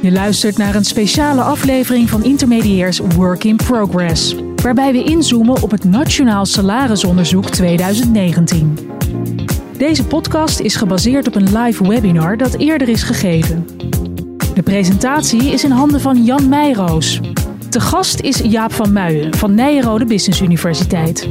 Je luistert naar een speciale aflevering van Intermediairs Work in Progress, waarbij we inzoomen op het Nationaal Salarisonderzoek 2019. Deze podcast is gebaseerd op een live webinar dat eerder is gegeven. De presentatie is in handen van Jan Meijroos. Te gast is Jaap van Muijen van Nijrode Business Universiteit.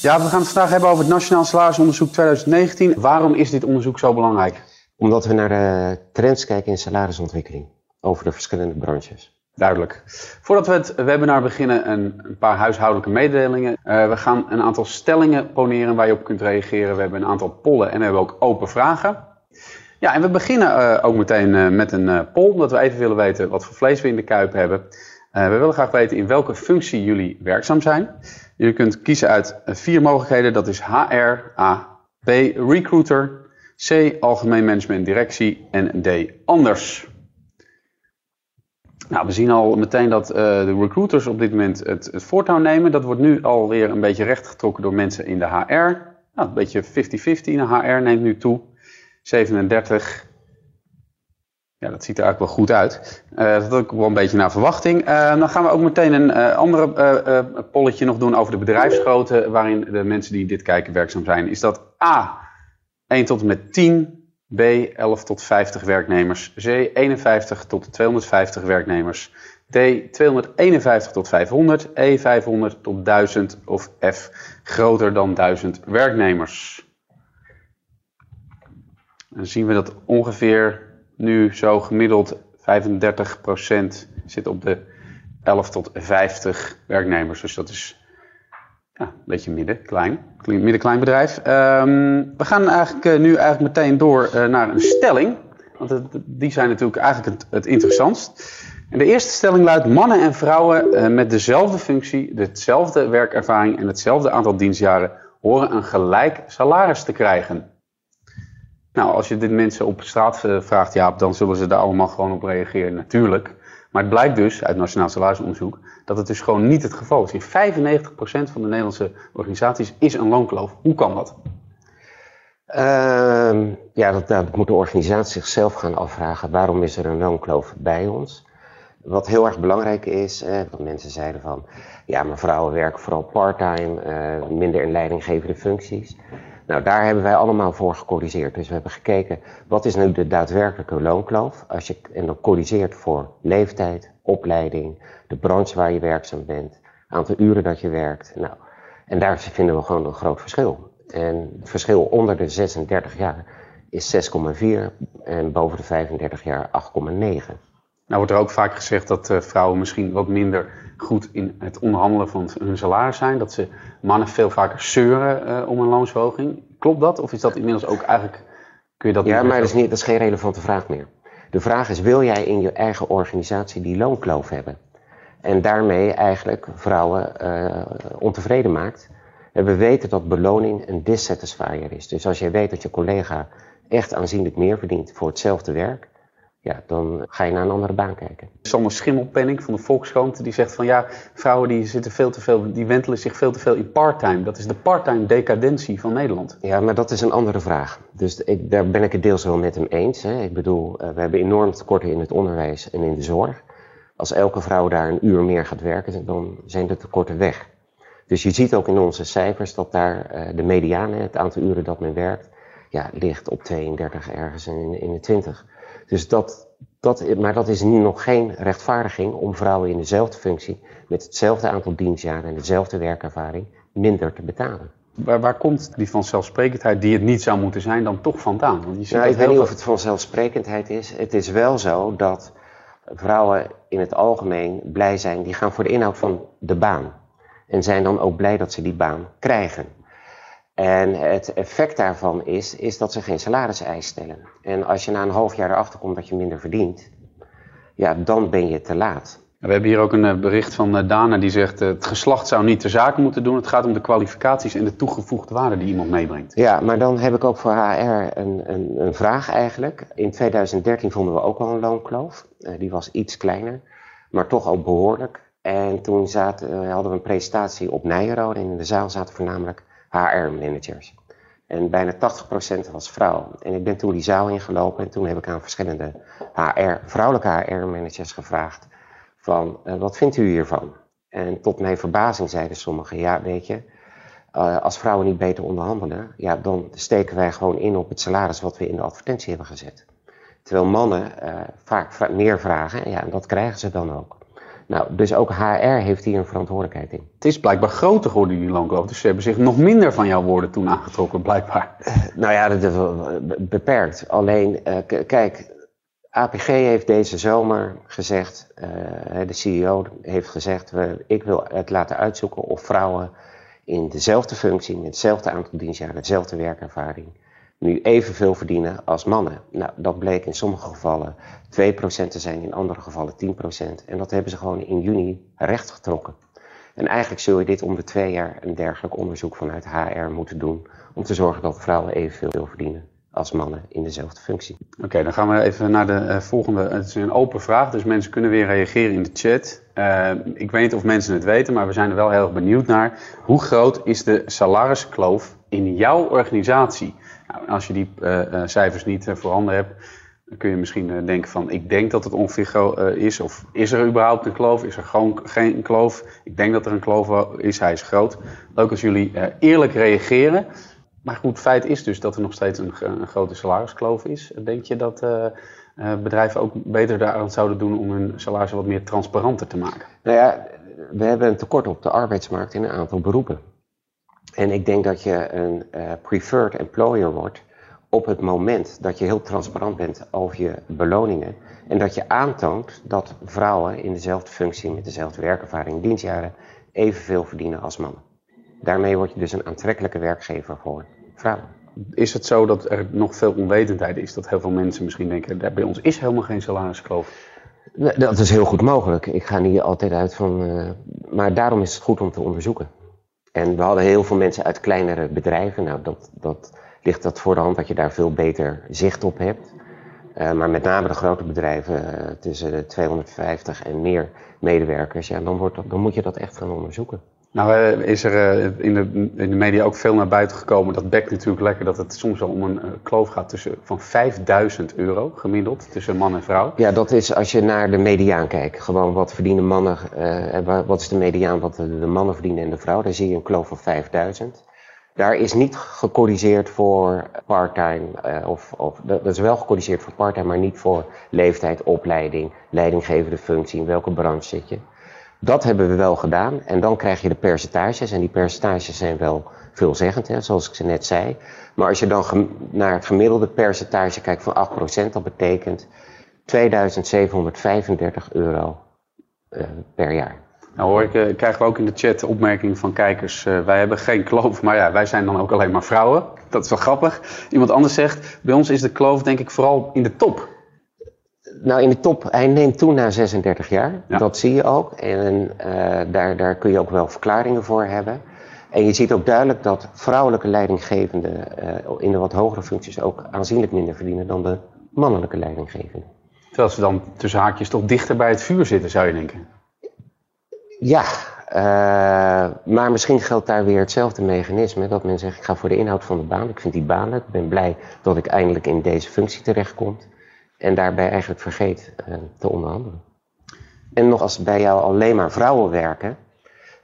Ja, we gaan het vandaag hebben over het Nationaal Salarisonderzoek 2019. Waarom is dit onderzoek zo belangrijk? Omdat we naar de trends kijken in salarisontwikkeling over de verschillende branches. Duidelijk. Voordat we het webinar beginnen, een, paar huishoudelijke mededelingen. Uh, we gaan een aantal stellingen poneren waar je op kunt reageren. We hebben een aantal pollen en we hebben ook open vragen. Ja, en we beginnen uh, ook meteen met een poll, omdat we even willen weten wat voor vlees we in de kuip hebben. we willen graag weten in welke functie jullie werkzaam zijn. Je kunt kiezen uit vier mogelijkheden. Dat is HR, A, B, recruiter, C, algemeen management directie en D, anders. Nou, we zien al meteen dat uh, de recruiters op dit moment het, het, voortouw nemen. Dat wordt nu alweer een beetje rechtgetrokken door mensen in de HR. Nou, een beetje 50-50 in de HR neemt nu toe. 37. Ja, dat ziet er eigenlijk wel goed uit. Uh, dat is ook wel een beetje naar verwachting. Uh, dan gaan we ook meteen een andere polletje nog doen over de bedrijfsgrootte. Waarin de mensen die dit kijken werkzaam zijn. Is dat A, 1 tot en met 10. B 11 tot 50 werknemers, C 51 tot 250 werknemers, D 251 tot 500, E 500 tot 1000 of F groter dan 1000 werknemers. Dan zien we dat ongeveer nu zo gemiddeld 35% zit op de 11 tot 50 werknemers. Dus dat is ja, een beetje midden, klein, midden-klein bedrijf. Um, we gaan eigenlijk uh, nu eigenlijk meteen door uh, naar een stelling. Want het, die zijn natuurlijk eigenlijk het, het, interessantst. En de eerste stelling luidt: mannen en vrouwen uh, met dezelfde functie, dezelfde werkervaring en hetzelfde aantal dienstjaren horen een gelijk salaris te krijgen. Nou, als je dit mensen op straat vraagt, ja, dan zullen ze daar allemaal gewoon op reageren, natuurlijk. Maar het blijkt dus uit Nationaal Salarisonderzoek dat het dus gewoon niet het geval is. In 95% van de Nederlandse organisaties is een loonkloof. Hoe kan dat? Uh, ja, dat, dat, moet de organisatie zichzelf gaan afvragen. Waarom is er een loonkloof bij ons? Wat heel erg belangrijk is, eh, mensen zeiden van... ja, maar vrouwen werken vooral parttime, uh, minder in leidinggevende functies. Nou, daar hebben wij allemaal voor gecorrigeerd. Dus we hebben gekeken, wat is nu de daadwerkelijke loonkloof? Als je, en dan corrigeert voor leeftijd, opleiding, de branche waar je werkzaam bent, aantal uren dat je werkt. Nou, en daar vinden we gewoon een groot verschil. En het verschil onder de 36 jaar is 6,4 en boven de 35 jaar 8,9. Nou wordt er ook vaak gezegd dat uh, vrouwen misschien wat minder goed in het onderhandelen van hun salaris zijn. Dat ze mannen veel vaker zeuren uh, om een loonsverhoging. Klopt dat? Of is dat inmiddels ook eigenlijk... Kun je dat ja, maar dat is, niet, dat is geen relevante vraag meer. De vraag is, wil jij in je eigen organisatie die loonkloof hebben? En daarmee eigenlijk vrouwen uh, ontevreden maakt. En we weten dat beloning een dissatisfier is. Dus als jij weet dat je collega echt aanzienlijk meer verdient voor hetzelfde werk, ja, dan ga je naar een andere baan kijken. Sander Schimmelpenning van de Volkskrant die zegt van ja, vrouwen die zitten veel te veel, die wentelen zich veel te veel in parttime. Dat is de parttime decadentie van Nederland. Ja, maar dat is een andere vraag. Dus ik, daar ben ik het deels wel met hem eens. Hè. Ik bedoel, uh, we hebben enorm tekorten in het onderwijs en in de zorg. Als elke vrouw daar een uur meer gaat werken, dan zijn de tekorten weg. Dus je ziet ook in onze cijfers dat daar uh, de mediane, het aantal uren dat men werkt, ja, ligt op 32 ergens in, in de 20. Dus dat, dat, maar dat is nu nog geen rechtvaardiging om vrouwen in dezelfde functie, met hetzelfde aantal dienstjaren en dezelfde werkervaring, minder te betalen. Waar, waar komt die vanzelfsprekendheid, die het niet zou moeten zijn, dan toch vandaan? Want je nou, ik weet niet of het vanzelfsprekendheid is. Het is wel zo dat vrouwen in het algemeen blij zijn, die gaan voor de inhoud van de baan. En zijn dan ook blij dat ze die baan krijgen. En het effect daarvan is, is dat ze geen salariseis stellen. En als je na een half jaar erachter komt dat je minder verdient, ja, dan ben je te laat. We hebben hier ook een eh, bericht van eh, Dana die zegt: eh, het geslacht zou niet de zaak moeten doen. Het gaat om de kwalificaties en de toegevoegde waarde die iemand meebrengt. Ja, maar dan heb ik ook voor HR een, een, een vraag eigenlijk. In 2013 vonden we ook al een loonkloof. die was iets kleiner, maar toch ook behoorlijk. En toen zaten, hadden we een presentatie op Nijrode en in de zaal zaten voornamelijk HR-managers. En bijna 80% was vrouw. En ik ben toen die zaal ingelopen en toen heb ik aan verschillende HR, vrouwelijke HR-managers gevraagd van uh, wat vindt u hiervan? En tot mijn verbazing zeiden sommigen, ja weet je, uh, als vrouwen niet beter onderhandelen, ja, dan steken wij gewoon in op het salaris wat we in de advertentie hebben gezet. Terwijl mannen uh, vaak meer vragen, ja, en dat krijgen ze dan ook. Nou, dus ook HR heeft hier een verantwoordelijkheid in. Het is blijkbaar groter geworden, die loonkloof. Dus ze hebben zich nog minder van jouw woorden toen aangetrokken, blijkbaar. Uh, nou ja, dat is beperkt. Alleen, uh, kijk, APG heeft deze zomer gezegd, de CEO heeft gezegd, ik wil het laten uitzoeken of vrouwen in dezelfde functie, met hetzelfde aantal dienstjaren, dezelfde werkervaring, nu evenveel verdienen als mannen. Nou, dat bleek in sommige gevallen 2% te zijn, in andere gevallen 10%. En dat hebben ze gewoon in juni rechtgetrokken. En eigenlijk zul je dit om de twee jaar een dergelijk onderzoek vanuit HR moeten doen, om te zorgen dat vrouwen evenveel verdienen als mannen in dezelfde functie. Oké, dan gaan we even naar de uh, volgende. Het is een open vraag, dus mensen kunnen weer reageren in de chat. Uh, ik weet niet of mensen het weten, maar we zijn er wel heel erg benieuwd naar. Hoe groot is de salariskloof in jouw organisatie? Nou, als je die uh, cijfers niet voorhanden hebt, dan kun je misschien denken van... ik denk dat het ongeveer is, of is er überhaupt een kloof? Is er gewoon geen kloof? Ik denk dat er een kloof is, hij is groot. Leuk als jullie eerlijk reageren. Maar goed, feit is dus dat er nog steeds een, grote salariskloof is. Denk je dat bedrijven ook beter daaraan zouden doen om hun salaris wat meer transparanter te maken? Nou ja, we hebben een tekort op de arbeidsmarkt in een aantal beroepen. En ik denk dat je een uh, preferred employer wordt op het moment dat je heel transparant bent over je beloningen. En dat je aantoont dat vrouwen in dezelfde functie met dezelfde werkervaring, dienstjaren, evenveel verdienen als mannen. Daarmee word je dus een aantrekkelijke werkgever voor vrouwen. Is het zo dat er nog veel onwetendheid is? Dat heel veel mensen misschien denken, bij ons is helemaal geen salariskloof. Dat is heel goed mogelijk. Ik ga niet altijd uit van... Uh, maar daarom is het goed om te onderzoeken. En we hadden heel veel mensen uit kleinere bedrijven. Nou, dat, dat ligt dat voor de hand dat je daar veel beter zicht op hebt. Uh, maar met name de grote bedrijven, uh, tussen de 250 en meer medewerkers, ja, dan, wordt dat, dan moet je dat echt gaan onderzoeken. Nou uh, is er uh, in, de, in de media ook veel naar buiten gekomen. Dat bekt natuurlijk lekker dat het soms wel om een uh, kloof gaat tussen van 5000 euro gemiddeld tussen man en vrouw. Ja, dat is als je naar de mediaan kijkt. Gewoon wat verdienen mannen, wat is de mediaan wat de, mannen verdienen en de vrouw. Daar zie je een kloof van 5000. Daar is niet gecorrigeerd voor parttime, of, of dat is wel gecorrigeerd voor parttime, maar niet voor leeftijd, opleiding, leidinggevende functie, in welke branche zit je. Dat hebben we wel gedaan. En dan krijg je de percentages. En die percentages zijn wel veelzeggend, hè, zoals ik ze net zei. Maar als je dan naar het gemiddelde percentage kijkt van 8%, dat betekent 2735 euro uh, per jaar. Nou hoor ik, uh, krijgen we ook in de chat opmerking van kijkers, uh, wij hebben geen kloof, maar ja, wij zijn dan ook alleen maar vrouwen. Dat is wel grappig. Iemand anders zegt, bij ons is de kloof denk ik vooral in de top. Nou, in de top, hij neemt toe na 36 jaar. Ja. Dat zie je ook. En uh, daar, daar kun je ook wel verklaringen voor hebben. En je ziet ook duidelijk dat vrouwelijke leidinggevenden uh, in de wat hogere functies ook aanzienlijk minder verdienen dan de mannelijke leidinggevenden. Terwijl ze dan tussen haakjes toch dichter bij het vuur zitten, zou je denken? Ja, uh, maar misschien geldt daar weer hetzelfde mechanisme. Dat men zegt, ik ga voor de inhoud van de baan. Ik vind die baan leuk. Ik ben blij dat ik eindelijk in deze functie terechtkom. En daarbij eigenlijk vergeet uh, te onderhandelen. En nog als bij jou alleen maar vrouwen werken,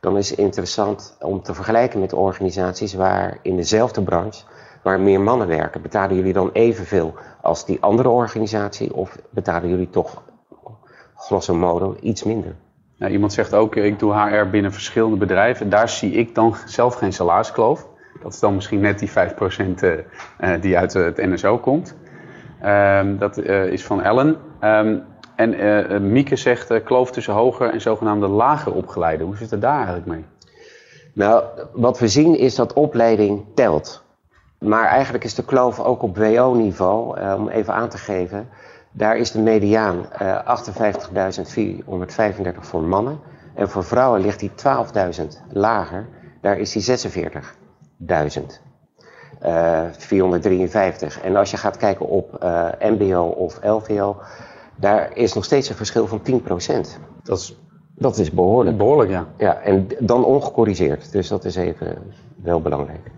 dan is het interessant om te vergelijken met organisaties waar in dezelfde branche, waar meer mannen werken. Betalen jullie dan evenveel als die andere organisatie of betalen jullie toch grosso modo iets minder? Nou, iemand zegt ook, ik doe HR binnen verschillende bedrijven. Daar zie ik dan zelf geen salariskloof. Dat is dan misschien net die 5% uh, die uit het NSO komt. Um, dat uh, is van Ellen. Um, en uh, Mieke zegt kloof tussen hoger en zogenaamde lager opgeleiden. Hoe zit het daar eigenlijk mee? Nou, wat we zien is dat opleiding telt. Maar eigenlijk is de kloof ook op WO-niveau, om even aan te geven. Daar is de mediaan 58.435 voor mannen. En voor vrouwen ligt die 12.000 lager. Daar is die 46.000. Uh, 453. En als je gaat kijken op uh, MBO of LVO, daar is nog steeds een verschil van 10%. Dat is, dat is behoorlijk. Behoorlijk, ja. Ja, en dan ongecorrigeerd. Dus dat is even wel belangrijk.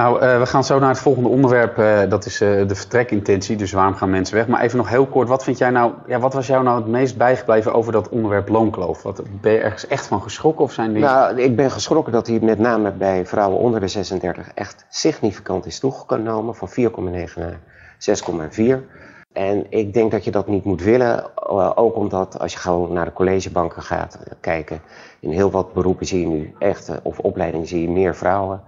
Nou, uh, we gaan zo naar het volgende onderwerp. Uh, dat is uh, de vertrekintentie. Dus waarom gaan mensen weg? Maar even nog heel kort. Wat vind jij nou? Ja, wat was jou nou het meest bijgebleven over dat onderwerp loonkloof? Wat, ben je ergens echt van geschrokken of zijn die? Nou, ik ben geschrokken dat hij met name bij vrouwen onder de 36 echt significant is toegenomen. Van 4,9 naar 6,4. En ik denk dat je dat niet moet willen, ook omdat als je gewoon naar de collegebanken gaat kijken, in heel wat beroepen zie je nu echt, of opleidingen zie je meer vrouwen.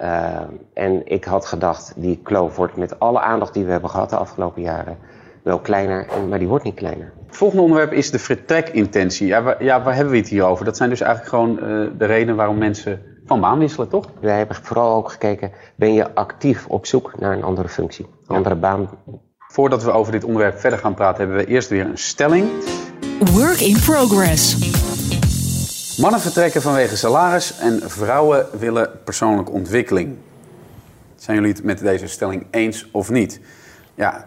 Uh, en ik had gedacht, die kloof wordt met alle aandacht die we hebben gehad de afgelopen jaren wel kleiner, maar die wordt niet kleiner. Het volgende onderwerp is de vertrekintentie. Ja, waar, ja, waar hebben we het hier over? Dat zijn dus eigenlijk gewoon uh, de redenen waarom mensen van baan wisselen, toch? Wij hebben vooral ook gekeken, ben je actief op zoek naar een andere functie, een andere baan? Voordat we over dit onderwerp verder gaan praten, hebben we eerst weer een stelling. Work in progress. Mannen vertrekken vanwege salaris en vrouwen willen persoonlijke ontwikkeling. Zijn jullie het met deze stelling eens of niet? Ja,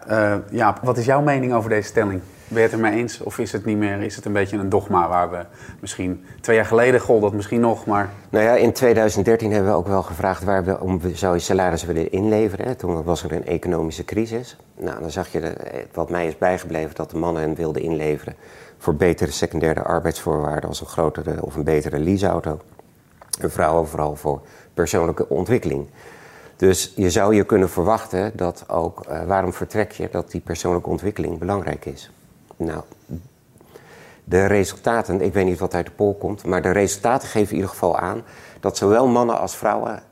uh, wat is jouw mening over deze stelling? Ben je het ermee eens of is het niet meer? Is het een beetje een dogma waar we misschien twee jaar geleden gold dat misschien nog, maar. Nou ja, in 2013 hebben we ook wel gevraagd waar we om zou je salaris willen inleveren. Toen was er een economische crisis. Nou, dan zag je wat mij is bijgebleven dat de mannen hen wilden inleveren voor betere secundaire arbeidsvoorwaarden als een grotere of een betere leaseauto. En vrouwen vooral voor persoonlijke ontwikkeling. Dus je zou je kunnen verwachten dat ook, uh, waarom vertrek je, dat die persoonlijke ontwikkeling belangrijk is. Nou, de resultaten, ik weet niet wat uit de poll komt, maar de resultaten geven in ieder geval aan dat zowel mannen als vrouwen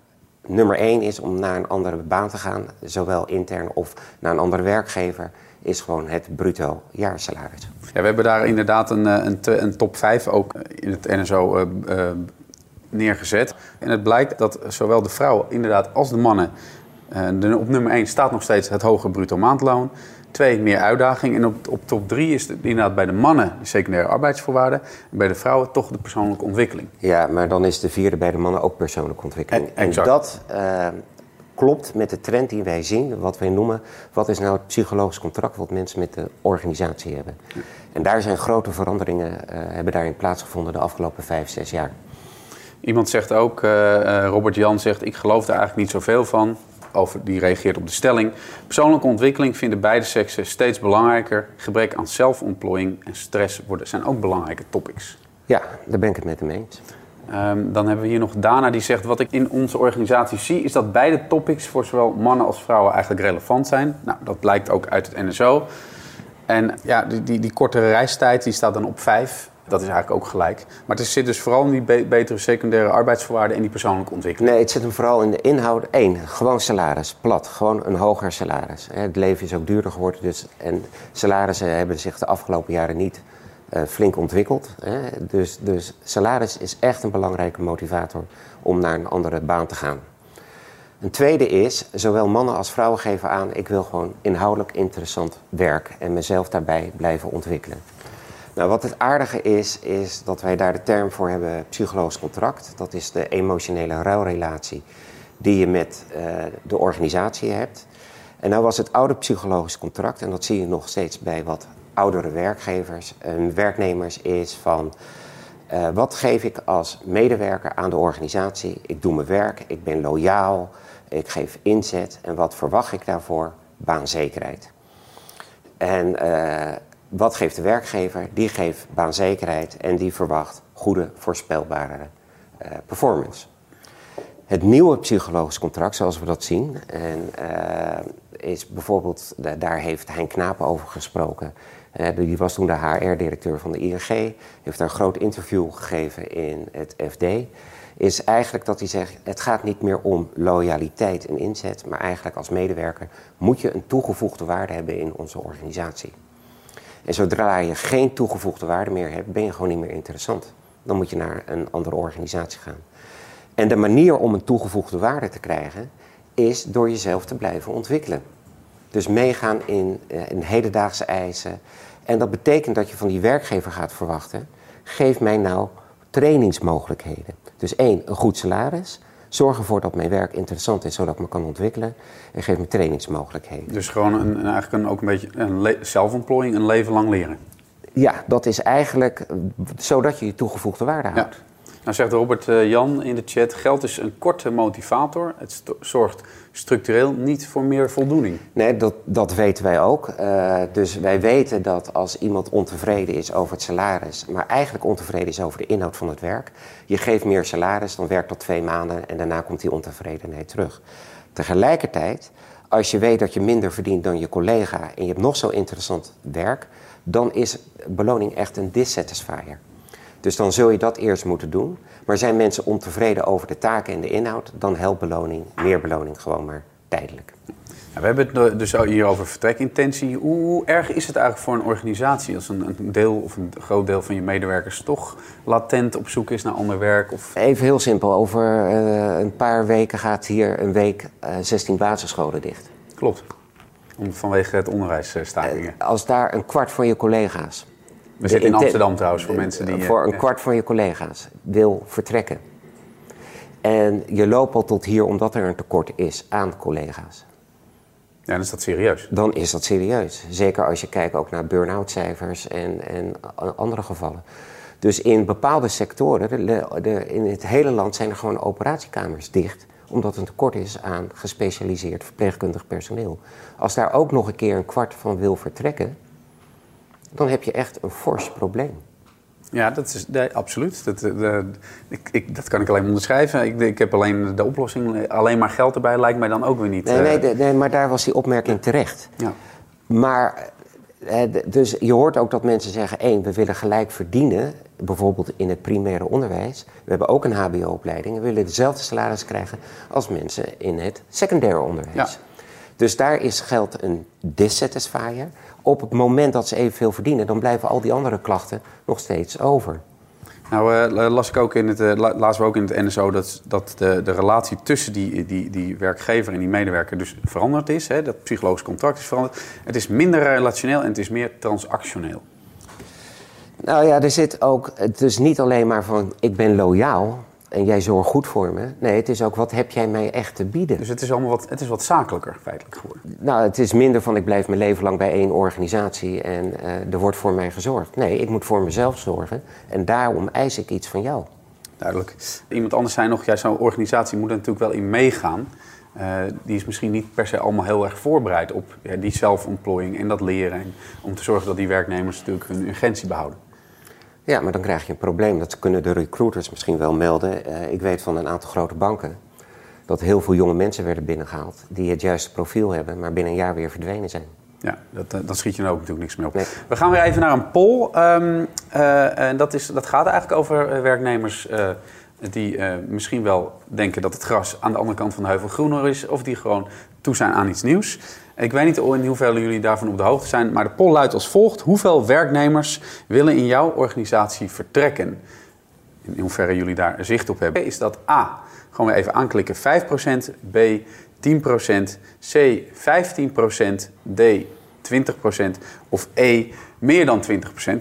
nummer één is om naar een andere baan te gaan, zowel intern of naar een andere werkgever is gewoon het bruto jaarsalaris. Ja, we hebben daar inderdaad een, eh, een, een top 5 ook in het NSO uh, uh, neergezet. En het blijkt dat zowel de vrouwen inderdaad als de mannen... Uh, op nummer 1 staat nog steeds het hoge bruto maandloon. Twee, meer uitdaging. En op, op top 3 is het inderdaad bij de mannen de secundaire arbeidsvoorwaarden. En bij de vrouwen toch de persoonlijke ontwikkeling. Ja, maar dan is de vierde bij de mannen ook persoonlijke ontwikkeling. En, exact. en dat klopt met de trend die wij zien, wat wij noemen, wat is nou het psychologisch contract wat mensen met de organisatie hebben. En daar zijn grote veranderingen, uh, hebben daarin plaatsgevonden de afgelopen vijf, zes jaar. Iemand zegt ook, uh, Robert Jan zegt, ik geloof er eigenlijk niet zoveel van. Over, die reageert op de stelling. Persoonlijke ontwikkeling vinden beide seksen steeds belangrijker. Gebrek aan zelfontplooiing en stress worden, zijn ook belangrijke topics. Ja, daar ben ik het met hem eens. Um, dan hebben we hier nog Dana die zegt: Wat ik in onze organisatie zie, is dat beide topics voor zowel mannen als vrouwen eigenlijk relevant zijn. Nou, dat blijkt ook uit het NSO. En ja, die, die, die kortere reistijd die staat dan op vijf. Dat is eigenlijk ook gelijk. Maar het zit dus vooral in die be betere secundaire arbeidsvoorwaarden en die persoonlijke ontwikkeling. Nee, het zit hem vooral in de inhoud. Eén, gewoon salaris, plat. Gewoon een hoger salaris. Het leven is ook duurder geworden. Dus, en salarissen hebben zich de afgelopen jaren niet flink ontwikkeld. Hè. Dus, dus salaris is echt een belangrijke motivator om naar een andere baan te gaan. Een tweede is, zowel mannen als vrouwen geven aan, ik wil gewoon inhoudelijk interessant werk en mezelf daarbij blijven ontwikkelen. Nou, wat het aardige is, is dat wij daar de term voor hebben psychologisch contract. Dat is de emotionele ruilrelatie die je met uh, de organisatie hebt. En nou was het oude psychologisch contract, en dat zie je nog steeds bij wat oudere werkgevers en werknemers is van uh, wat geef ik als medewerker aan de organisatie? Ik doe mijn werk, ik ben loyaal, ik geef inzet en wat verwacht ik daarvoor? Baanzekerheid. En uh, wat geeft de werkgever? Die geeft baanzekerheid en die verwacht goede, voorspelbare uh, performance. Het nieuwe psychologisch contract, zoals we dat zien, en, is bijvoorbeeld, daar heeft Hein Knapen over gesproken. Uh, die was toen de HR-directeur van de ING, heeft daar een groot interview gegeven in het FD. Is eigenlijk dat hij zegt: het gaat niet meer om loyaliteit en inzet, maar eigenlijk als medewerker moet je een toegevoegde waarde hebben in onze organisatie. En zodra je geen toegevoegde waarde meer hebt, ben je gewoon niet meer interessant. Dan moet je naar een andere organisatie gaan. En de manier om een toegevoegde waarde te krijgen, is door jezelf te blijven ontwikkelen. Dus meegaan in, uh, in hedendaagse eisen. En dat betekent dat je van die werkgever gaat verwachten: geef mij nou trainingsmogelijkheden. Dus één, een goed salaris. Zorg ervoor dat mijn werk interessant is, zodat ik me kan ontwikkelen. En geef me trainingsmogelijkheden. Dus gewoon een, eigenlijk een, ook een beetje een zelfontplooiing, een leven lang leren. Ja, dat is eigenlijk zodat je je toegevoegde waarde houdt. Ja. Nou zegt Robert uh, Jan in de chat, geld is een korte motivator. Het zorgt structureel niet voor meer voldoening. Nee, dat, dat weten wij ook. Uh, dus wij weten dat als iemand ontevreden is over het salaris, maar eigenlijk ontevreden is over de inhoud van het werk, je geeft meer salaris, dan werkt dat twee maanden en daarna komt die ontevredenheid terug. Tegelijkertijd, als je weet dat je minder verdient dan je collega en je hebt nog zo interessant werk, dan is beloning echt een dissatisfier. Dus dan zul je dat eerst moeten doen. Maar zijn mensen ontevreden over de taken en de inhoud, dan helpt beloning, meer beloning gewoon maar tijdelijk. we hebben het dus hier over vertrekintentie. Hoe, erg is het eigenlijk voor een organisatie als een, deel of een groot deel van je medewerkers toch latent op zoek is naar ander werk? Of... Even heel simpel, over uh, een paar weken gaat hier een week uh, eh, 16 basisscholen dicht. Klopt, Om, vanwege het onderwijsstakingen. Uh, als daar een kwart van je collega's we zitten in Amsterdam trouwens voor mensen die... Voor een kwart van je collega's wil vertrekken. En je loopt al tot hier omdat er een tekort is aan collega's. Ja, dan is dat serieus. Dan is dat serieus. Zeker als je kijkt ook naar burn-out cijfers en, en andere gevallen. Dus in bepaalde sectoren, de, de, in het hele land zijn er gewoon operatiekamers dicht omdat er een tekort is aan gespecialiseerd verpleegkundig personeel. Als daar ook nog een keer een kwart van wil vertrekken, dan heb je echt een fors probleem. Ja, dat is nee, absoluut. Dat, eh, de, ik, ik, dat kan ik alleen onderschrijven. Ik, ik heb alleen de oplossing, alleen maar geld erbij lijkt mij dan ook weer niet. Nee, nee, eh, nee maar daar was die opmerking terecht. Ja. Maar, eh, dus je hoort ook dat mensen zeggen: één, we willen gelijk verdienen, bijvoorbeeld in het primaire onderwijs. We hebben ook een HBO-opleiding en we willen dezelfde salaris krijgen als mensen in het secundaire onderwijs. Ja. Dus daar is geld een dissatisfier op het moment dat ze evenveel verdienen, dan blijven al die andere klachten nog steeds over. Nou, uh, las ik ook in het, uh, lazen we ook in het NSO dat, dat de, de relatie tussen die, die, die werkgever en die medewerker dus veranderd is. Hè? Dat psychologisch contract is veranderd. Het is minder relationeel en het is meer transactioneel. Nou ja, er zit ook, het is niet alleen maar van ik ben loyaal en jij zorgt goed voor me. Nee, het is ook wat heb jij mij echt te bieden. Dus het is allemaal wat, het is wat zakelijker feitelijk geworden. Nou, het is minder van ik blijf mijn leven lang bij één organisatie en uh, er wordt voor mij gezorgd. Nee, ik moet voor mezelf zorgen en daarom eis ik iets van jou. Duidelijk. Iemand anders zei nog, ja, zo'n organisatie moet er natuurlijk wel in meegaan. Uh, die is misschien niet per se allemaal heel erg voorbereid op ja, die zelfontplooiing en dat leren. En om te zorgen dat die werknemers natuurlijk hun urgentie behouden. Ja, maar dan krijg je een probleem. Dat kunnen de recruiters misschien wel melden. Uh, ik weet van een aantal grote banken dat heel veel jonge mensen werden binnengehaald die het juiste profiel hebben, maar binnen een jaar weer verdwenen zijn. Ja, dat, eh, schiet je er ook natuurlijk niks meer op. We gaan weer even naar een poll. Um, uh, en dat, is, dat gaat eigenlijk over werknemers uh, die misschien wel denken dat het gras aan de andere kant van de heuvel groener is, of die gewoon toe zijn aan iets nieuws. Ik weet niet in hoeverre jullie daarvan op de hoogte zijn, maar de poll luidt als volgt. Hoeveel werknemers willen in jouw organisatie vertrekken? In hoeverre jullie daar zicht op hebben. Is dat A, gewoon weer even aanklikken, 5%, B, 10%, C, 15%, D, 20% of E, meer dan 20%.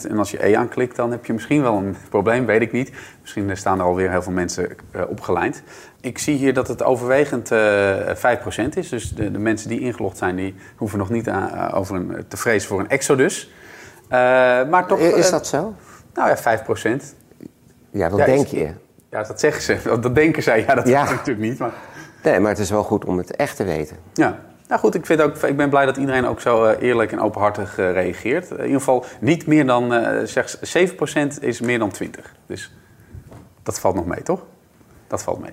En als je E aanklikt, dan heb je misschien wel een probleem, weet ik niet. Misschien staan er alweer heel veel mensen uh, opgelijnd. Ik zie hier dat het overwegend uh, eh, 5% is. Dus de, de, mensen die ingelogd zijn, die hoeven nog niet aan, uh, over een, te vrezen voor een exodus. maar toch, is dat zo? Nou ja, 5%. Ja, dat denk je. Ja, dat zeggen ze. Dat denken zij. Ja, dat ja. natuurlijk niet. Maar... Nee, maar het is wel goed om het echt te weten. Ja. Nou goed, ik, vind ook, ik ben blij dat iedereen ook zo uh, eerlijk en openhartig uh, reageert. in ieder geval niet meer dan, zeg 7% is meer dan 20. Dus dat valt nog mee, toch? Dat valt mee.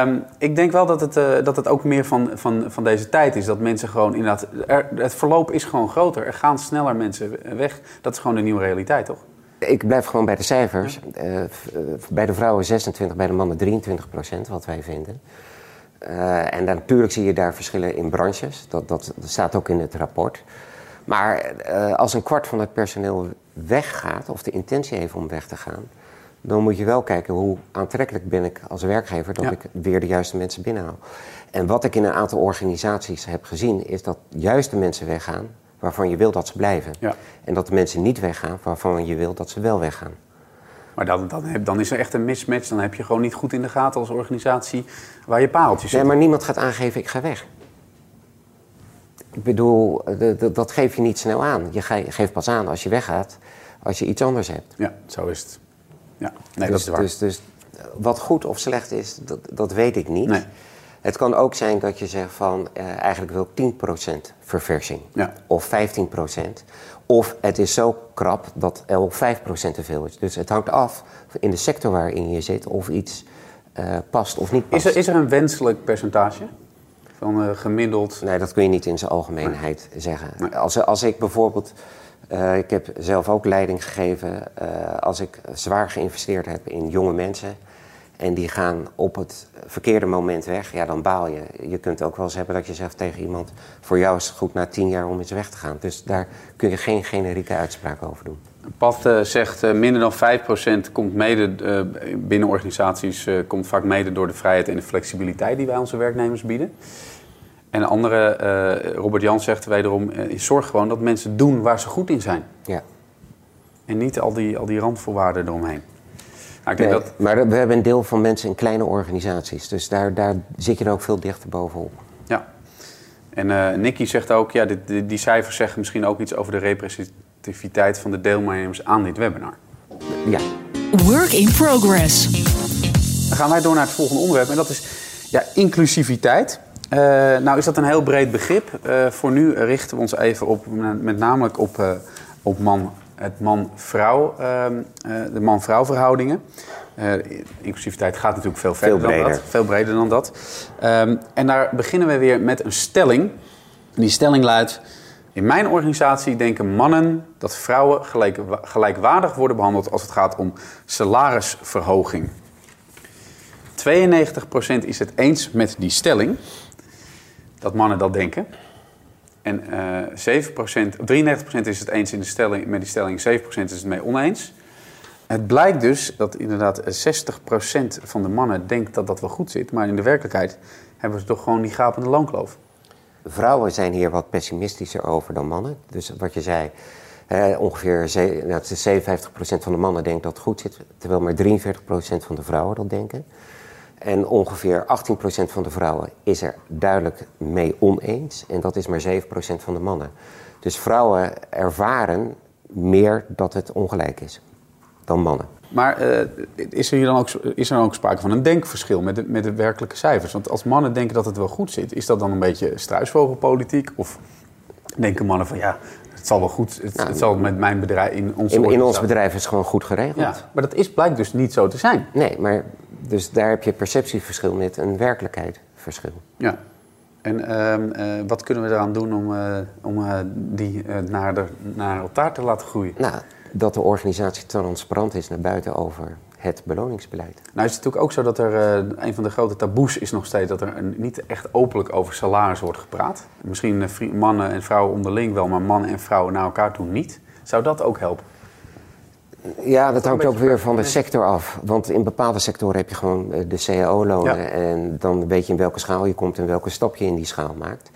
Um, ik denk wel dat het, dat het ook meer van, van, van deze tijd is. Dat mensen gewoon inderdaad... Er, het verloop is gewoon groter. Er gaan sneller mensen weg. Dat is gewoon de nieuwe realiteit, toch? Ik blijf gewoon bij de cijfers. bij de vrouwen 26, bij de mannen 23 procent, wat wij vinden. Uh, en dan, natuurlijk zie je daar verschillen in branches. Dat, dat, dat staat ook in het rapport. Maar uh, als een kwart van het personeel weggaat, of de intentie heeft om weg te gaan, dan moet je wel kijken hoe aantrekkelijk ben ik als werkgever dat ik weer de juiste mensen binnenhaal. En wat ik in een aantal organisaties heb gezien, is dat juist de mensen weggaan waarvan je wil dat ze blijven. Ja. En dat de mensen niet weggaan waarvan je wil dat ze wel weggaan. Maar dan, dan, dan, is er echt een mismatch. Dan heb je gewoon niet goed in de gaten als organisatie waar je paaltjes zit. Nee, maar niemand gaat aangeven, ik ga weg. Ik bedoel, dat geef je niet snel aan. Je geeft pas aan als je weggaat, als je iets anders hebt. Ja, zo is het. Ja, nee, dus, dat is waar. Dus, dus wat goed of slecht is, dat, dat weet ik niet. Nee. Het kan ook zijn dat je zegt van eh, eigenlijk wil ik 10% verversing Ja. of 15%. Of het is zo krap dat er 5% te veel is. Dus het hangt af in de sector waarin je zit of iets eh, past of niet Is past. er, is er een wenselijk percentage? Van eh, gemiddeld. Nee, dat kun je niet in zijn algemeenheid zeggen. Als, als ik bijvoorbeeld, eh, ik heb zelf ook leiding gegeven, als ik zwaar geïnvesteerd heb in jonge mensen en die gaan op het verkeerde moment weg, ja, dan baal je. Je kunt ook wel eens hebben dat je zegt tegen iemand, voor jou is het goed na tien jaar om eens weg te gaan. Dus daar kun je geen generieke uitspraak over doen. Pat eh, zegt eh, minder dan 5% komt mede eh, binnen organisaties komt vaak mede door de vrijheid en de flexibiliteit die wij onze werknemers bieden. En een andere, Robert Jan zegt wederom, zorg gewoon dat mensen doen waar ze goed in zijn. Ja. En niet al die, al die randvoorwaarden eromheen. Nou, ik denk Nee, dat, Maar we hebben een deel van mensen in kleine organisaties, dus daar, daar zit je dan ook veel dichter bovenop. ja. En eh Nicky zegt ook, ja, dit, die, die cijfers zeggen misschien ook iets over de representativiteit van de deelnemers aan dit webinar. Ja. Work in progress. Dan gaan wij door naar het volgende onderwerp en dat is ja, inclusiviteit. Eh, nou is dat een heel breed begrip. Eh, voor nu richten we ons even op, met namelijk op, eh, op man, het man-vrouw, ehm, eh, de man-vrouw verhoudingen. Eh, inclusiviteit gaat natuurlijk veel verder Veel dan breder. dat. Veel breder dan dat. Ehm, en daar beginnen we weer met een stelling. En die stelling luidt... In mijn organisatie denken mannen dat vrouwen gelijk, gelijkwaardig worden behandeld als het gaat om salarisverhoging. 92% is het eens met die stelling, dat mannen dat denken. En eh 7%, 93% is het eens in de stelling, met die stelling, 7% is het mee oneens. Het blijkt dus dat inderdaad 60% van de mannen denkt dat dat wel goed zit, maar in de werkelijkheid hebben ze toch gewoon die gapende loonkloof. Vrouwen zijn hier wat pessimistischer over dan mannen. Dus wat je zei, hè, ongeveer nou, het is 57% van de mannen denkt dat het goed zit, terwijl maar 43% van de vrouwen dat denken. En ongeveer 18% van de vrouwen is er duidelijk mee oneens. En dat is maar 7% van de mannen. Dus vrouwen ervaren meer dat het ongelijk is dan mannen. Maar eh, is, er hier dan ook, is er dan ook sprake van een denkverschil met de, met de werkelijke cijfers? Want als mannen denken dat het wel goed zit, is dat dan een beetje struisvogelpolitiek? Of denken mannen van ja, het zal wel goed, het, het zal met mijn bedrijf in onze In, in ons bedrijf is het gewoon goed geregeld. Ja, maar dat is, blijkt dus niet zo te zijn. Nee, maar dus daar heb je perceptieverschil met een werkelijkheidsverschil. Ja. En ehm, eh, wat kunnen we eraan doen om, eh, om eh, die naar, de, naar elkaar te laten groeien? Nou, dat de organisatie transparant is naar buiten over het beloningsbeleid. Nou is het natuurlijk ook zo dat er een van de grote taboes is nog steeds dat er een, niet echt openlijk over salaris wordt gepraat. Misschien mannen en vrouwen onderling wel, maar mannen en vrouwen naar elkaar toe niet. Zou dat ook helpen? Ja, dat hangt ook weer van de sector af. Want in bepaalde sectoren heb je gewoon eh, de cao-lonen. Ja. En dan weet je in welke schaal je komt en welke stap je in die schaal maakt.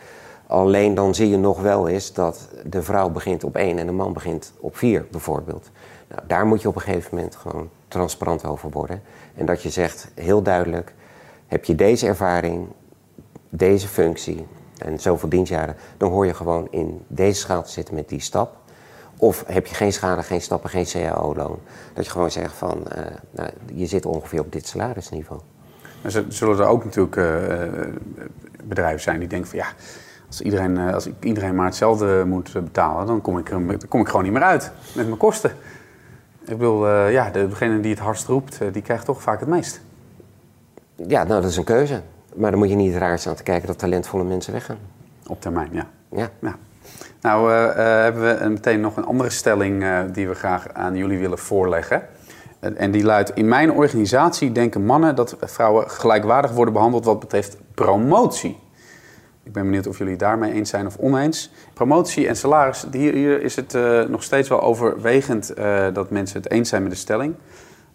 Alleen dan zie je nog wel eens dat de vrouw begint op één en de man begint op vier, bijvoorbeeld. Nou, daar moet je op een gegeven moment gewoon transparant over worden. En dat je zegt, heel duidelijk, heb je deze ervaring, deze functie en zoveel dienstjaren... dan hoor je gewoon in deze schaal te zitten met die stap. Of heb je geen schade, geen stappen, geen cao-loon. Dat je gewoon zegt van, eh, nou, je zit ongeveer op dit salarisniveau. Zullen er ook natuurlijk eh, eh, bedrijven zijn die denken van ja, als iedereen, als ik iedereen maar hetzelfde moet betalen, dan kom ik, dan kom ik gewoon niet meer uit met mijn kosten. Ik bedoel, ja, de- degene die het hardst roept, die krijgt toch vaak het meest. Ja, nou, dat is een keuze. Maar dan moet je niet raar staan te kijken dat talentvolle mensen weggaan. Op termijn, ja. Ja. ja. Nou, eh, eh, hebben we meteen nog een andere stelling eh, die we graag aan jullie willen voorleggen. En- die luidt: In mijn organisatie denken mannen dat vrouwen gelijkwaardig worden behandeld wat betreft promotie. Ik ben benieuwd of jullie daarmee eens zijn of oneens. Promotie en salaris, hier, hier is het nog steeds wel overwegend dat mensen het eens zijn met de stelling.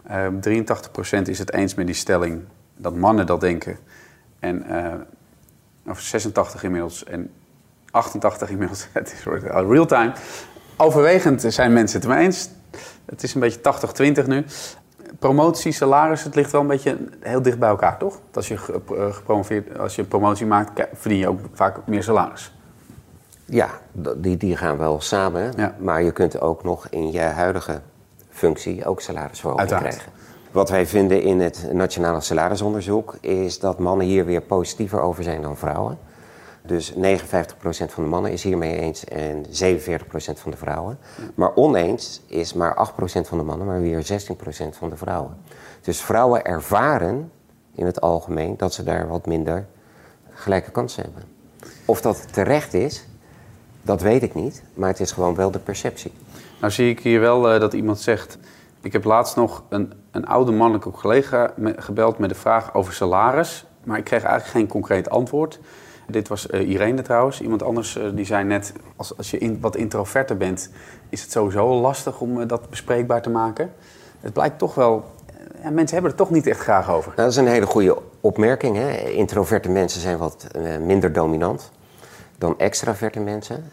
Eh 83% is het eens met die stelling dat mannen dat denken. En of 86 inmiddels en 88 inmiddels. Het is al real time. Overwegend zijn mensen het ermee eens. Het is een beetje 80-20 nu. Promotie, salaris, het ligt wel een beetje heel dicht bij elkaar, toch? Als je eh, gepromoveerd, als je een promotie maakt, verdien je ook vaak meer salaris. Ja, die, die gaan wel samen. Ja. Maar je kunt ook nog in je huidige functie ook salarisverhoging krijgen. Wat wij vinden in het Nationale Salarisonderzoek is dat mannen hier weer positiever over zijn dan vrouwen. Dus 59% van de mannen is hiermee eens en 47% van de vrouwen. Maar oneens is maar 8% van de mannen, maar weer 16% van de vrouwen. Dus vrouwen ervaren in het algemeen dat ze daar wat minder gelijke kansen hebben. Of dat terecht is, dat weet ik niet, maar het is gewoon wel de perceptie. Nou zie ik hier wel uh, dat iemand zegt... Ik heb laatst nog een, een oude mannelijke collega gebeld met de vraag over salaris. Maar ik kreeg eigenlijk geen concreet antwoord. Dit was uh, Irene trouwens. Iemand anders uh, die zei net, als, als je in, wat introverter bent... is het sowieso lastig om dat bespreekbaar te maken. Het blijkt toch wel... Ja, mensen hebben het toch niet echt graag over. Nou, dat is een hele goede opmerking. Hè? Introverte mensen zijn wat minder dominant dan extraverte mensen.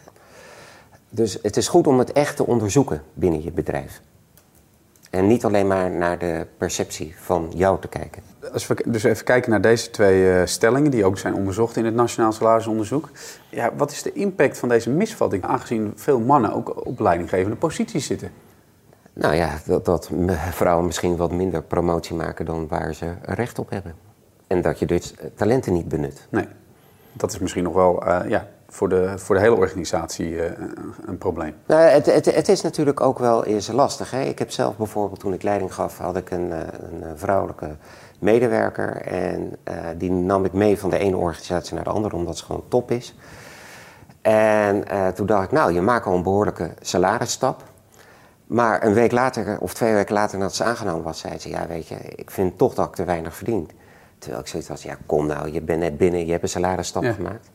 Dus het is goed om het echt te onderzoeken binnen je bedrijf. En niet alleen maar naar de perceptie van jou te kijken. Als we dus even kijken naar deze twee uh, stellingen, die ook zijn onderzocht in het Nationaal Salarisonderzoek. Ja, wat is de impact van deze misvatting, aangezien veel mannen ook op leidinggevende posities zitten? Nou ja, dat, dat vrouwen misschien wat minder promotie maken dan waar ze recht op hebben. En dat je dus talenten niet benut. Nee, dat is misschien nog wel uh, ja, voor de, voor de hele organisatie uh, een probleem? Nou, het, het, het, is natuurlijk ook wel eens lastig. Hè? Ik heb zelf bijvoorbeeld, toen ik leiding gaf, had ik een, eh, een vrouwelijke medewerker. En uh, die nam ik mee van de ene organisatie naar de andere, omdat ze gewoon top is. En toen dacht ik, nou, je maakt al een behoorlijke salarisstap. Maar een week later, of twee weken later nadat ze aangenomen was, zei ze: Ja, weet je, ik vind toch dat ik te weinig verdien. Terwijl ik zoiets was: Ja, kom nou, je bent net binnen, je hebt een salarisstap gemaakt.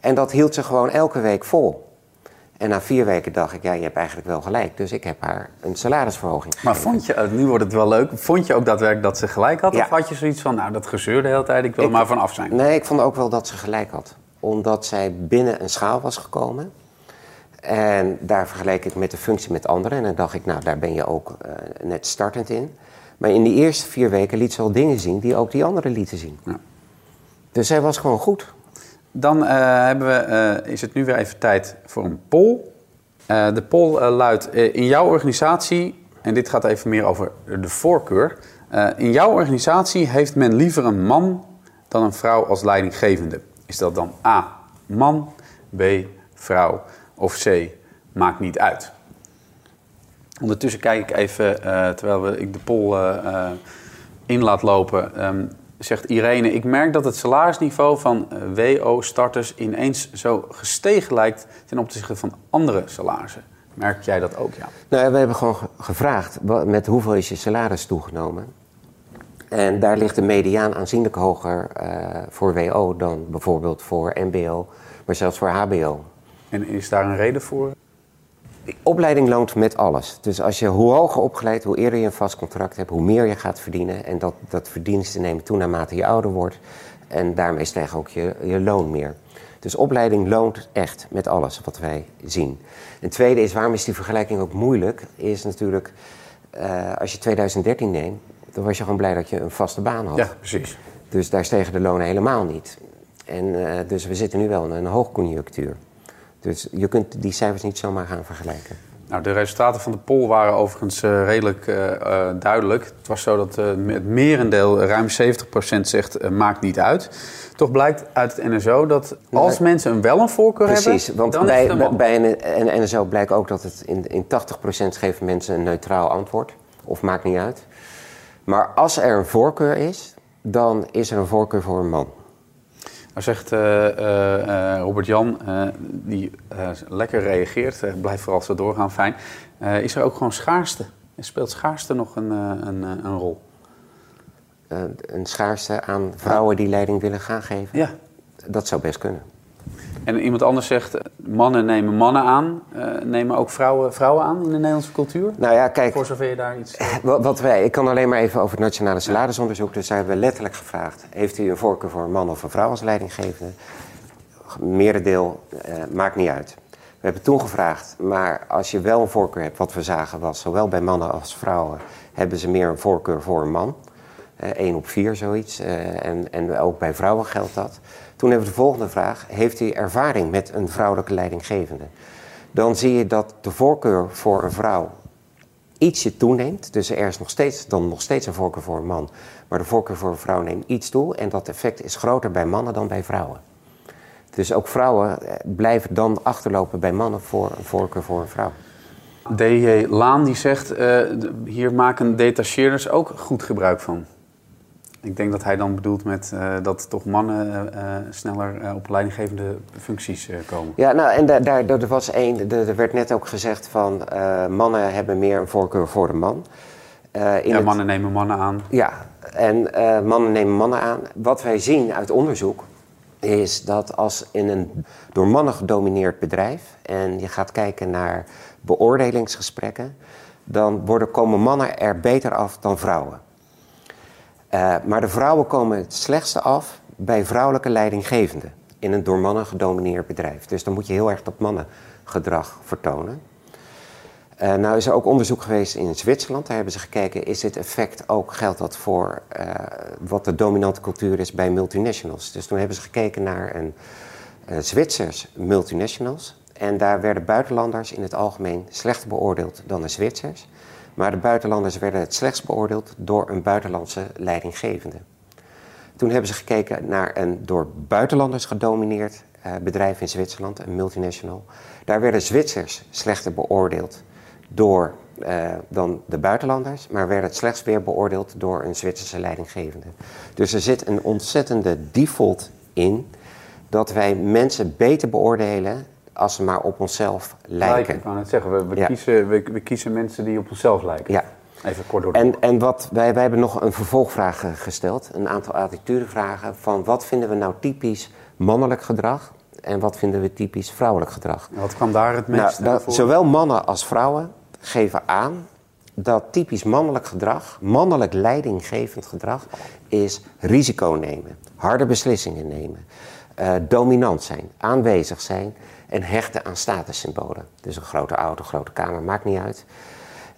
En dat hield ze gewoon elke week vol. En na vier weken dacht ik, ja, je hebt eigenlijk wel gelijk. Dus ik heb haar een salarisverhoging gegeven. Maar vond je, eh, nu wordt het wel leuk, vond je ook daadwerkelijk dat ze gelijk had? Of had je zoiets van, nou, dat gezeur de hele tijd, ik wil er maar vanaf zijn? Nee, ik vond ook wel dat ze gelijk had. Omdat zij binnen een schaal was gekomen. En daar vergeleek ik met de functie met anderen. En dan dacht ik, nou, daar ben je ook uh, net startend in. Maar in die eerste vier weken liet ze al dingen zien die ook die anderen lieten zien. Ja. Dus zij was gewoon goed. Dan uh, hebben we, uh, is het nu weer even tijd voor een poll. Uh, de poll luidt: In jouw organisatie, en dit gaat even meer over de voorkeur. in jouw organisatie heeft men liever een man dan een vrouw als leidinggevende. Is dat dan A, man, B, vrouw of C, maakt niet uit? Ondertussen kijk ik even, terwijl we, ik de poll in laat lopen. Um, zegt Irene, ik merk dat het salarisniveau van eh, WO-starters ineens zo gestegen lijkt ten opzichte van andere salarissen. Merk jij dat ook, ja? Nou, we hebben gewoon gevraagd met hoeveel is je salaris toegenomen. En daar ligt de mediaan aanzienlijk hoger uh, voor WO dan bijvoorbeeld voor MBO, maar zelfs voor HBO. En is daar een reden voor? Opleiding loont met alles. Dus als je hoe hoger opgeleid, hoe eerder je een vast contract hebt, hoe meer je gaat verdienen. En dat, dat verdiensten nemen toe naarmate je ouder wordt. En daarmee stijgt ook je, je loon meer. Dus opleiding loont echt met alles wat wij zien. En tweede is, waarom is die vergelijking ook moeilijk? Is natuurlijk, uh, als je 2013 neemt, dan was je gewoon blij dat je een vaste baan had. Ja, precies. Dus daar stegen de lonen helemaal niet. En uh, dus we zitten nu wel in een hoogconjunctuur. Dus je kunt die cijfers niet zomaar gaan vergelijken. Nou, de resultaten van de poll waren overigens uh, redelijk uh, uh, duidelijk. Het was zo dat het merendeel, ruim 70% zegt maakt niet uit. Toch blijkt uit het NSO dat als mensen een wel een voorkeur Precies, hebben... Precies, want bij, bij een, NSO blijkt ook dat het in, in 80% geven mensen een neutraal antwoord. Of maakt niet uit. Maar als er een voorkeur is, dan is er een voorkeur voor een man. Nou zegt uh, uh, Robert-Jan, die lekker reageert, blijft vooral zo doorgaan, fijn. is er ook gewoon schaarste? Speelt schaarste nog een, een, een rol? een schaarste aan vrouwen die leiding willen gaan geven? Ja. Dat zou best kunnen. En iemand anders zegt, mannen nemen mannen aan. Uh, nemen ook vrouwen vrouwen aan in de Nederlandse cultuur? Nou ja, kijk... Voor zover je daar iets... Wat wij, ik kan alleen maar even over het Nationale Salarisonderzoek. Dus daar hebben we letterlijk gevraagd. Heeft u een voorkeur voor een man of een vrouw als leidinggevende? Merendeel uh, maakt niet uit. We hebben toen gevraagd, maar als je wel een voorkeur hebt... wat we zagen was, zowel bij mannen als vrouwen... hebben ze meer een voorkeur voor een man. Eén uh, op vier zoiets. en, en ook bij vrouwen geldt dat. Toen hebben we de volgende vraag. Heeft u ervaring met een vrouwelijke leidinggevende? Dan zie je dat de voorkeur voor een vrouw ietsje toeneemt. Dus er is nog steeds, dan nog steeds een voorkeur voor een man. Maar de voorkeur voor een vrouw neemt iets toe. En dat effect is groter bij mannen dan bij vrouwen. Dus ook vrouwen eh, blijven dan achterlopen bij mannen voor een voorkeur voor een vrouw. DJ Laan die zegt, uh, hier maken detacheerders ook goed gebruik van. Ik denk dat hij dan bedoelt met uh, dat toch mannen uh, sneller op leidinggevende functies komen. Ja, nou en daar, daar er was één, er werd net ook gezegd van mannen hebben meer een voorkeur voor de man. ja, het, mannen nemen mannen aan. Ja, en mannen nemen mannen aan. Wat wij zien uit onderzoek is dat als in een door mannen gedomineerd bedrijf en je gaat kijken naar beoordelingsgesprekken, dan worden, komen mannen er beter af dan vrouwen. Uh, maar de vrouwen komen het slechtste af bij vrouwelijke leidinggevenden in een door mannen gedomineerd bedrijf. Dus dan moet je heel erg dat mannengedrag vertonen. Uh, nou is er ook onderzoek geweest in Zwitserland. Daar hebben ze gekeken, is dit effect ook, geldt dat voor uh, wat de dominante cultuur is bij multinationals. Dus toen hebben ze gekeken naar een Zwitsers multinationals. En daar werden buitenlanders in het algemeen slechter beoordeeld dan de Zwitsers. Maar de buitenlanders werden het slechtst beoordeeld door een buitenlandse leidinggevende. Toen hebben ze gekeken naar een door buitenlanders gedomineerd uh, bedrijf in Zwitserland, een multinational. Daar werden Zwitsers slechter beoordeeld door, uh, dan de buitenlanders, maar werden het slechts weer beoordeeld door een Zwitserse leidinggevende. Dus er zit een ontzettende default in dat wij mensen beter beoordelen als ze maar op onszelf lijken. lijken ik kan het zeggen, we, we kiezen, we, we, kiezen mensen die op onszelf lijken. Ja. Even kort door. En, en wat, wij, wij hebben nog een vervolgvraag gesteld, een aantal attitudevragen van wat vinden we nou typisch mannelijk gedrag en wat vinden we typisch vrouwelijk gedrag. En wat kwam daar het meest nou, Zowel mannen als vrouwen geven aan dat typisch mannelijk gedrag, mannelijk leidinggevend gedrag, is risico nemen, harde beslissingen nemen, uh, dominant zijn, aanwezig zijn en hechten aan statussymbolen. Dus een grote auto, grote kamer, maakt niet uit.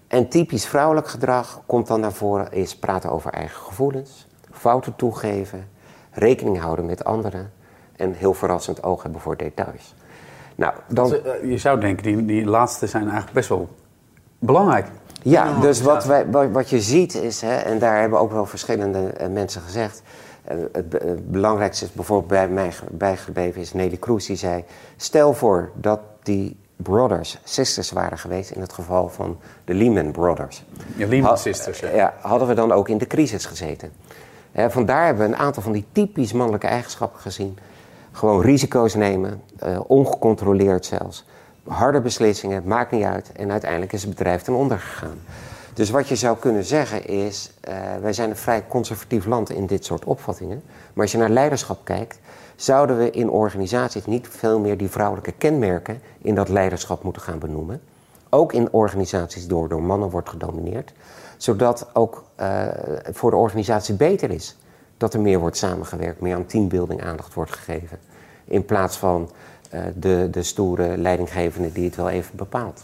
En typisch vrouwelijk gedrag komt dan naar voren, is praten over eigen gevoelens, fouten toegeven, rekening houden met anderen en heel verrassend oog hebben voor details. Nou, dan... Eh, je zou denken, die, die laatste zijn eigenlijk best wel belangrijk. Ja, dus wat, wij, wat je ziet is, hè, en daar hebben ook wel verschillende eh, mensen gezegd, het, belangrijkste is bijvoorbeeld bij mij bijgebleven is Nelly Kroes. Die zei, stel voor dat die brothers sisters waren geweest in het geval van de Lehman Brothers. Ja, Lehman Sisters. Ja. hadden we dan ook in de crisis gezeten. vandaar hebben we een aantal van die typisch mannelijke eigenschappen gezien. Gewoon risico's nemen, uh, ongecontroleerd zelfs. Harde beslissingen, maakt niet uit. En uiteindelijk is het bedrijf ten onder gegaan. Dus wat je zou kunnen zeggen is, uh, wij zijn een vrij conservatief land in dit soort opvattingen. Maar als je naar leiderschap kijkt, zouden we in organisaties niet veel meer die vrouwelijke kenmerken in dat leiderschap moeten gaan benoemen. Ook in organisaties door, door mannen wordt gedomineerd. Zodat ook uh, voor de organisatie beter is dat er meer wordt samengewerkt, meer aan teambuilding aandacht wordt gegeven. In plaats van uh, de, de stoere leidinggevende die het wel even bepaalt.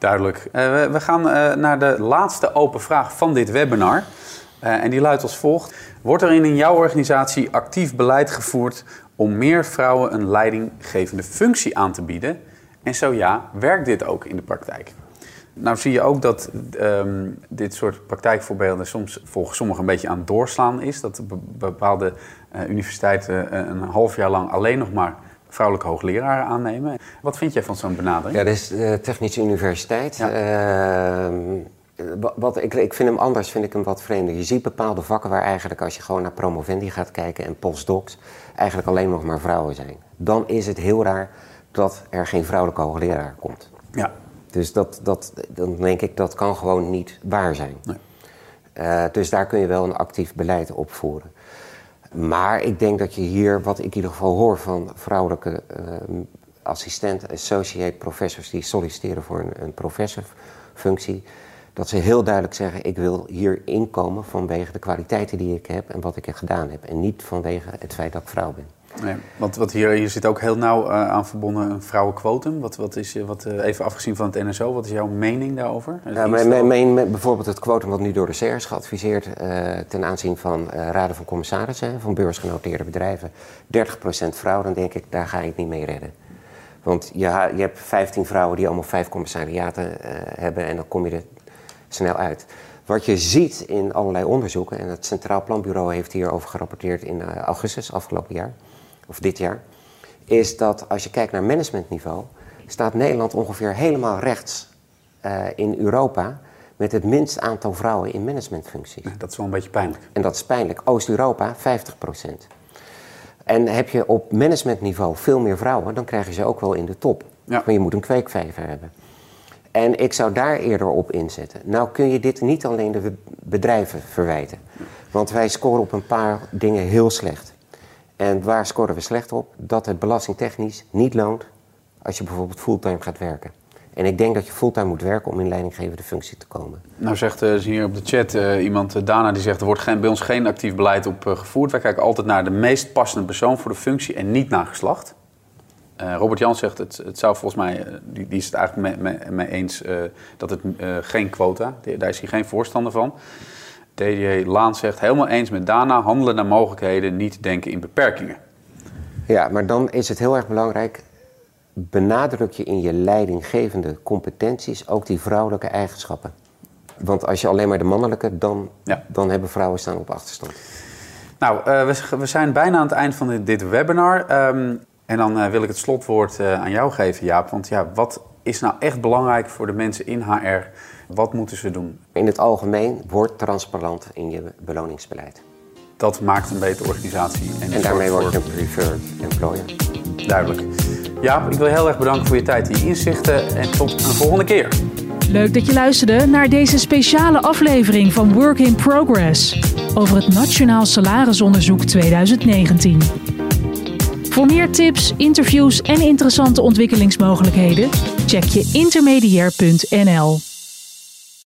Duidelijk. Uh, we, gaan uh, naar de laatste open vraag van dit webinar. Uh, en die luidt als volgt. Wordt er in jouw organisatie actief beleid gevoerd om meer vrouwen een leidinggevende functie aan te bieden? En zo ja, werkt dit ook in de praktijk? Nou zie je ook dat um, dit soort praktijkvoorbeelden soms volgens sommigen een beetje aan het doorslaan is. Dat bepaalde universiteiten een half jaar lang alleen nog maar vrouwelijke hoogleraren aannemen. Wat vind jij van zo'n benadering? Ja, is de Technische Universiteit. Ja. Uh, wat, ik, ik vind hem anders, vind ik hem wat vreemder. Je ziet bepaalde vakken waar eigenlijk als je gewoon naar promovendi gaat kijken en postdocs, eigenlijk alleen nog maar vrouwen zijn. Dan is het heel raar dat er geen vrouwelijke hoogleraar komt. Ja. Dus dat, dat, dan denk ik, dat kan gewoon niet waar zijn. Nee. Uh, dus daar kun je wel een actief beleid op voeren. Maar ik denk dat je hier, wat ik in ieder geval hoor van vrouwelijke uh, assistent, associate professors die solliciteren voor een, een professorfunctie, dat ze heel duidelijk zeggen: ik wil hier inkomen vanwege de kwaliteiten die ik heb en wat ik er gedaan heb. En niet vanwege het feit dat ik vrouw ben. Nee, want wat hier, hier zit ook heel nauw uh, aan verbonden een vrouwenquotum. Wat, wat is, wat, uh, even afgezien van het NSO, wat is jouw mening daarover? Ja, mijn, mijn, bijvoorbeeld het quotum wat nu door de CER is geadviseerd uh, ten aanzien van raden van commissarissen, van beursgenoteerde bedrijven, 30% vrouw, dan denk ik, daar ga ik niet mee redden. Want je, je hebt 15 vrouwen die allemaal vijf commissariaten hebben en dan kom je er snel uit. Wat je ziet in allerlei onderzoeken, en het Centraal Planbureau heeft hierover gerapporteerd in augustus afgelopen jaar, of dit jaar, is dat als je kijkt naar managementniveau, staat Nederland ongeveer helemaal rechts uh, in Europa met het minst aantal vrouwen in managementfuncties. Dat is wel een beetje pijnlijk. En dat is pijnlijk. Oost-Europa 50% En heb je op managementniveau veel meer vrouwen, dan krijg je ze ook wel in de top. Ja. Maar je moet een kweekvijver hebben. En ik zou daar eerder op inzetten. Nou kun je dit niet alleen de bedrijven verwijten. Want wij scoren op een paar dingen heel slecht. En waar scoren we slecht op? Dat het belastingtechnisch niet loont als je bijvoorbeeld fulltime gaat werken. En ik denk dat je fulltime moet werken om in leidinggevende functie te komen. Nou zegt uh, hier op de chat uh, iemand, uh, Dana, die zegt... er wordt geen, bij ons geen actief beleid op gevoerd. Wij kijken altijd naar de meest passende persoon voor de functie en niet naar geslacht. Robert Jan zegt, het, het zou volgens mij, die, die is het eigenlijk mee, mee, mee eens... dat het geen quota, daar is hij geen voorstander van. DDJ Laan zegt, helemaal eens met Dana... handelen naar mogelijkheden, niet denken in beperkingen. Ja, maar dan is het heel erg belangrijk benadruk je in je leidinggevende competenties ook die vrouwelijke eigenschappen. Want als je alleen maar de mannelijke, dan, dan hebben vrouwen staan op achterstand. Nou, uh, we, we, zijn bijna aan het eind van dit, dit webinar. Um, en dan uh, wil ik het slotwoord uh, aan jou geven, Jaap. Want ja, wat is nou echt belangrijk voor de mensen in HR? Wat moeten ze doen? In het algemeen, word transparant in je beloningsbeleid. Dat maakt een betere organisatie. En, en daarmee word je een preferred employer. Duidelijk. Jaap, ik wil heel erg bedanken voor je tijd en je inzichten en tot een volgende keer. Leuk dat je luisterde naar deze speciale aflevering van Work in Progress over het Nationaal Salarisonderzoek 2019. Voor meer tips, interviews en interessante ontwikkelingsmogelijkheden check je intermediair.nl.